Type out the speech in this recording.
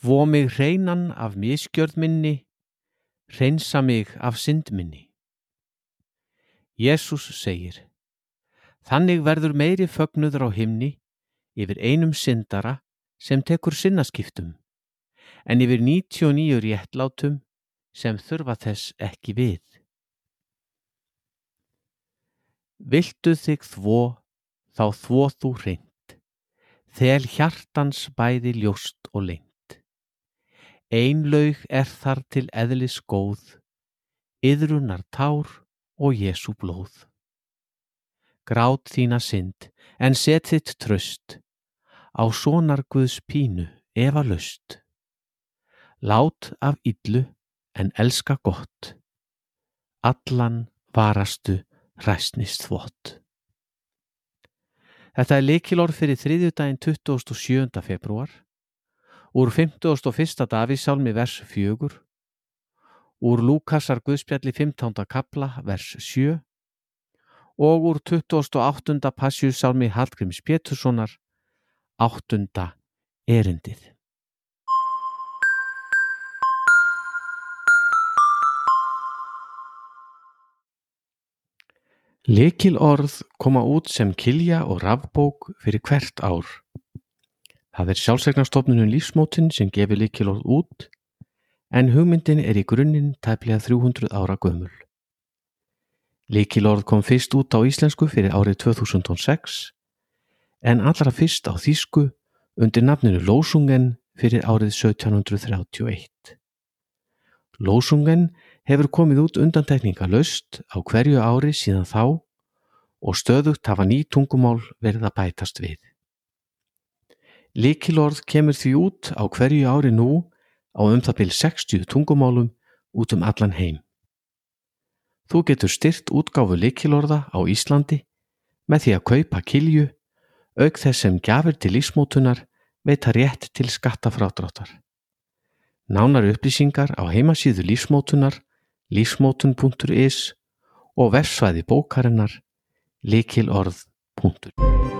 Þvó mig hreinan af miskjörð minni, hreinsa mig af synd minni. Jésús segir, þannig verður meiri fögnuður á himni yfir einum syndara sem tekur sinnaskiptum, en yfir 99 réttlátum sem þurfa þess ekki við. Viltu þig þvó, þá þvó þú hreint, þel hjartans bæði ljóst og lengt. Einlaug er þar til eðlis góð, yðrunar tár og Jésu blóð. Grát þína synd, en set þitt tröst, á sonar Guðs pínu efa löst. Lát af illu, en elska gott, allan varastu hræstnist þvott. Þetta er leikilorð fyrir þriðjudaginn 27. februar úr 51. Davísálmi vers 4, úr Lúkasar Guðspjalli 15. kapla vers 7 og úr 28. Passjúsálmi Hallgrims Péturssonar 8. erindið. Lekil orð koma út sem kilja og rafbók fyrir hvert ár. Það er sjálfsegnarstofnunum lífsmótin sem gefur líkilorð út en hugmyndin er í grunninn tæplega 300 ára gömul. Líkilorð kom fyrst út á íslensku fyrir árið 2006 en allra fyrst á þýsku undir nafninu Lósungen fyrir árið 1731. Lósungen hefur komið út undantekninga löst á hverju ári síðan þá og stöðugt hafa ný tungumál verið að bætast við. Lykilorð kemur því út á hverju ári nú á um það byrj 60 tungumálum út um allan heim. Þú getur styrt útgáfu lykilorða á Íslandi með því að kaupa kilju, auk þess sem gafir til lífsmótunar veita rétt til skattafrádráttar. Nánar upplýsingar á heimasíðu lífsmótunar, lífsmótun.is og versvæði bókarinnar likilorð.is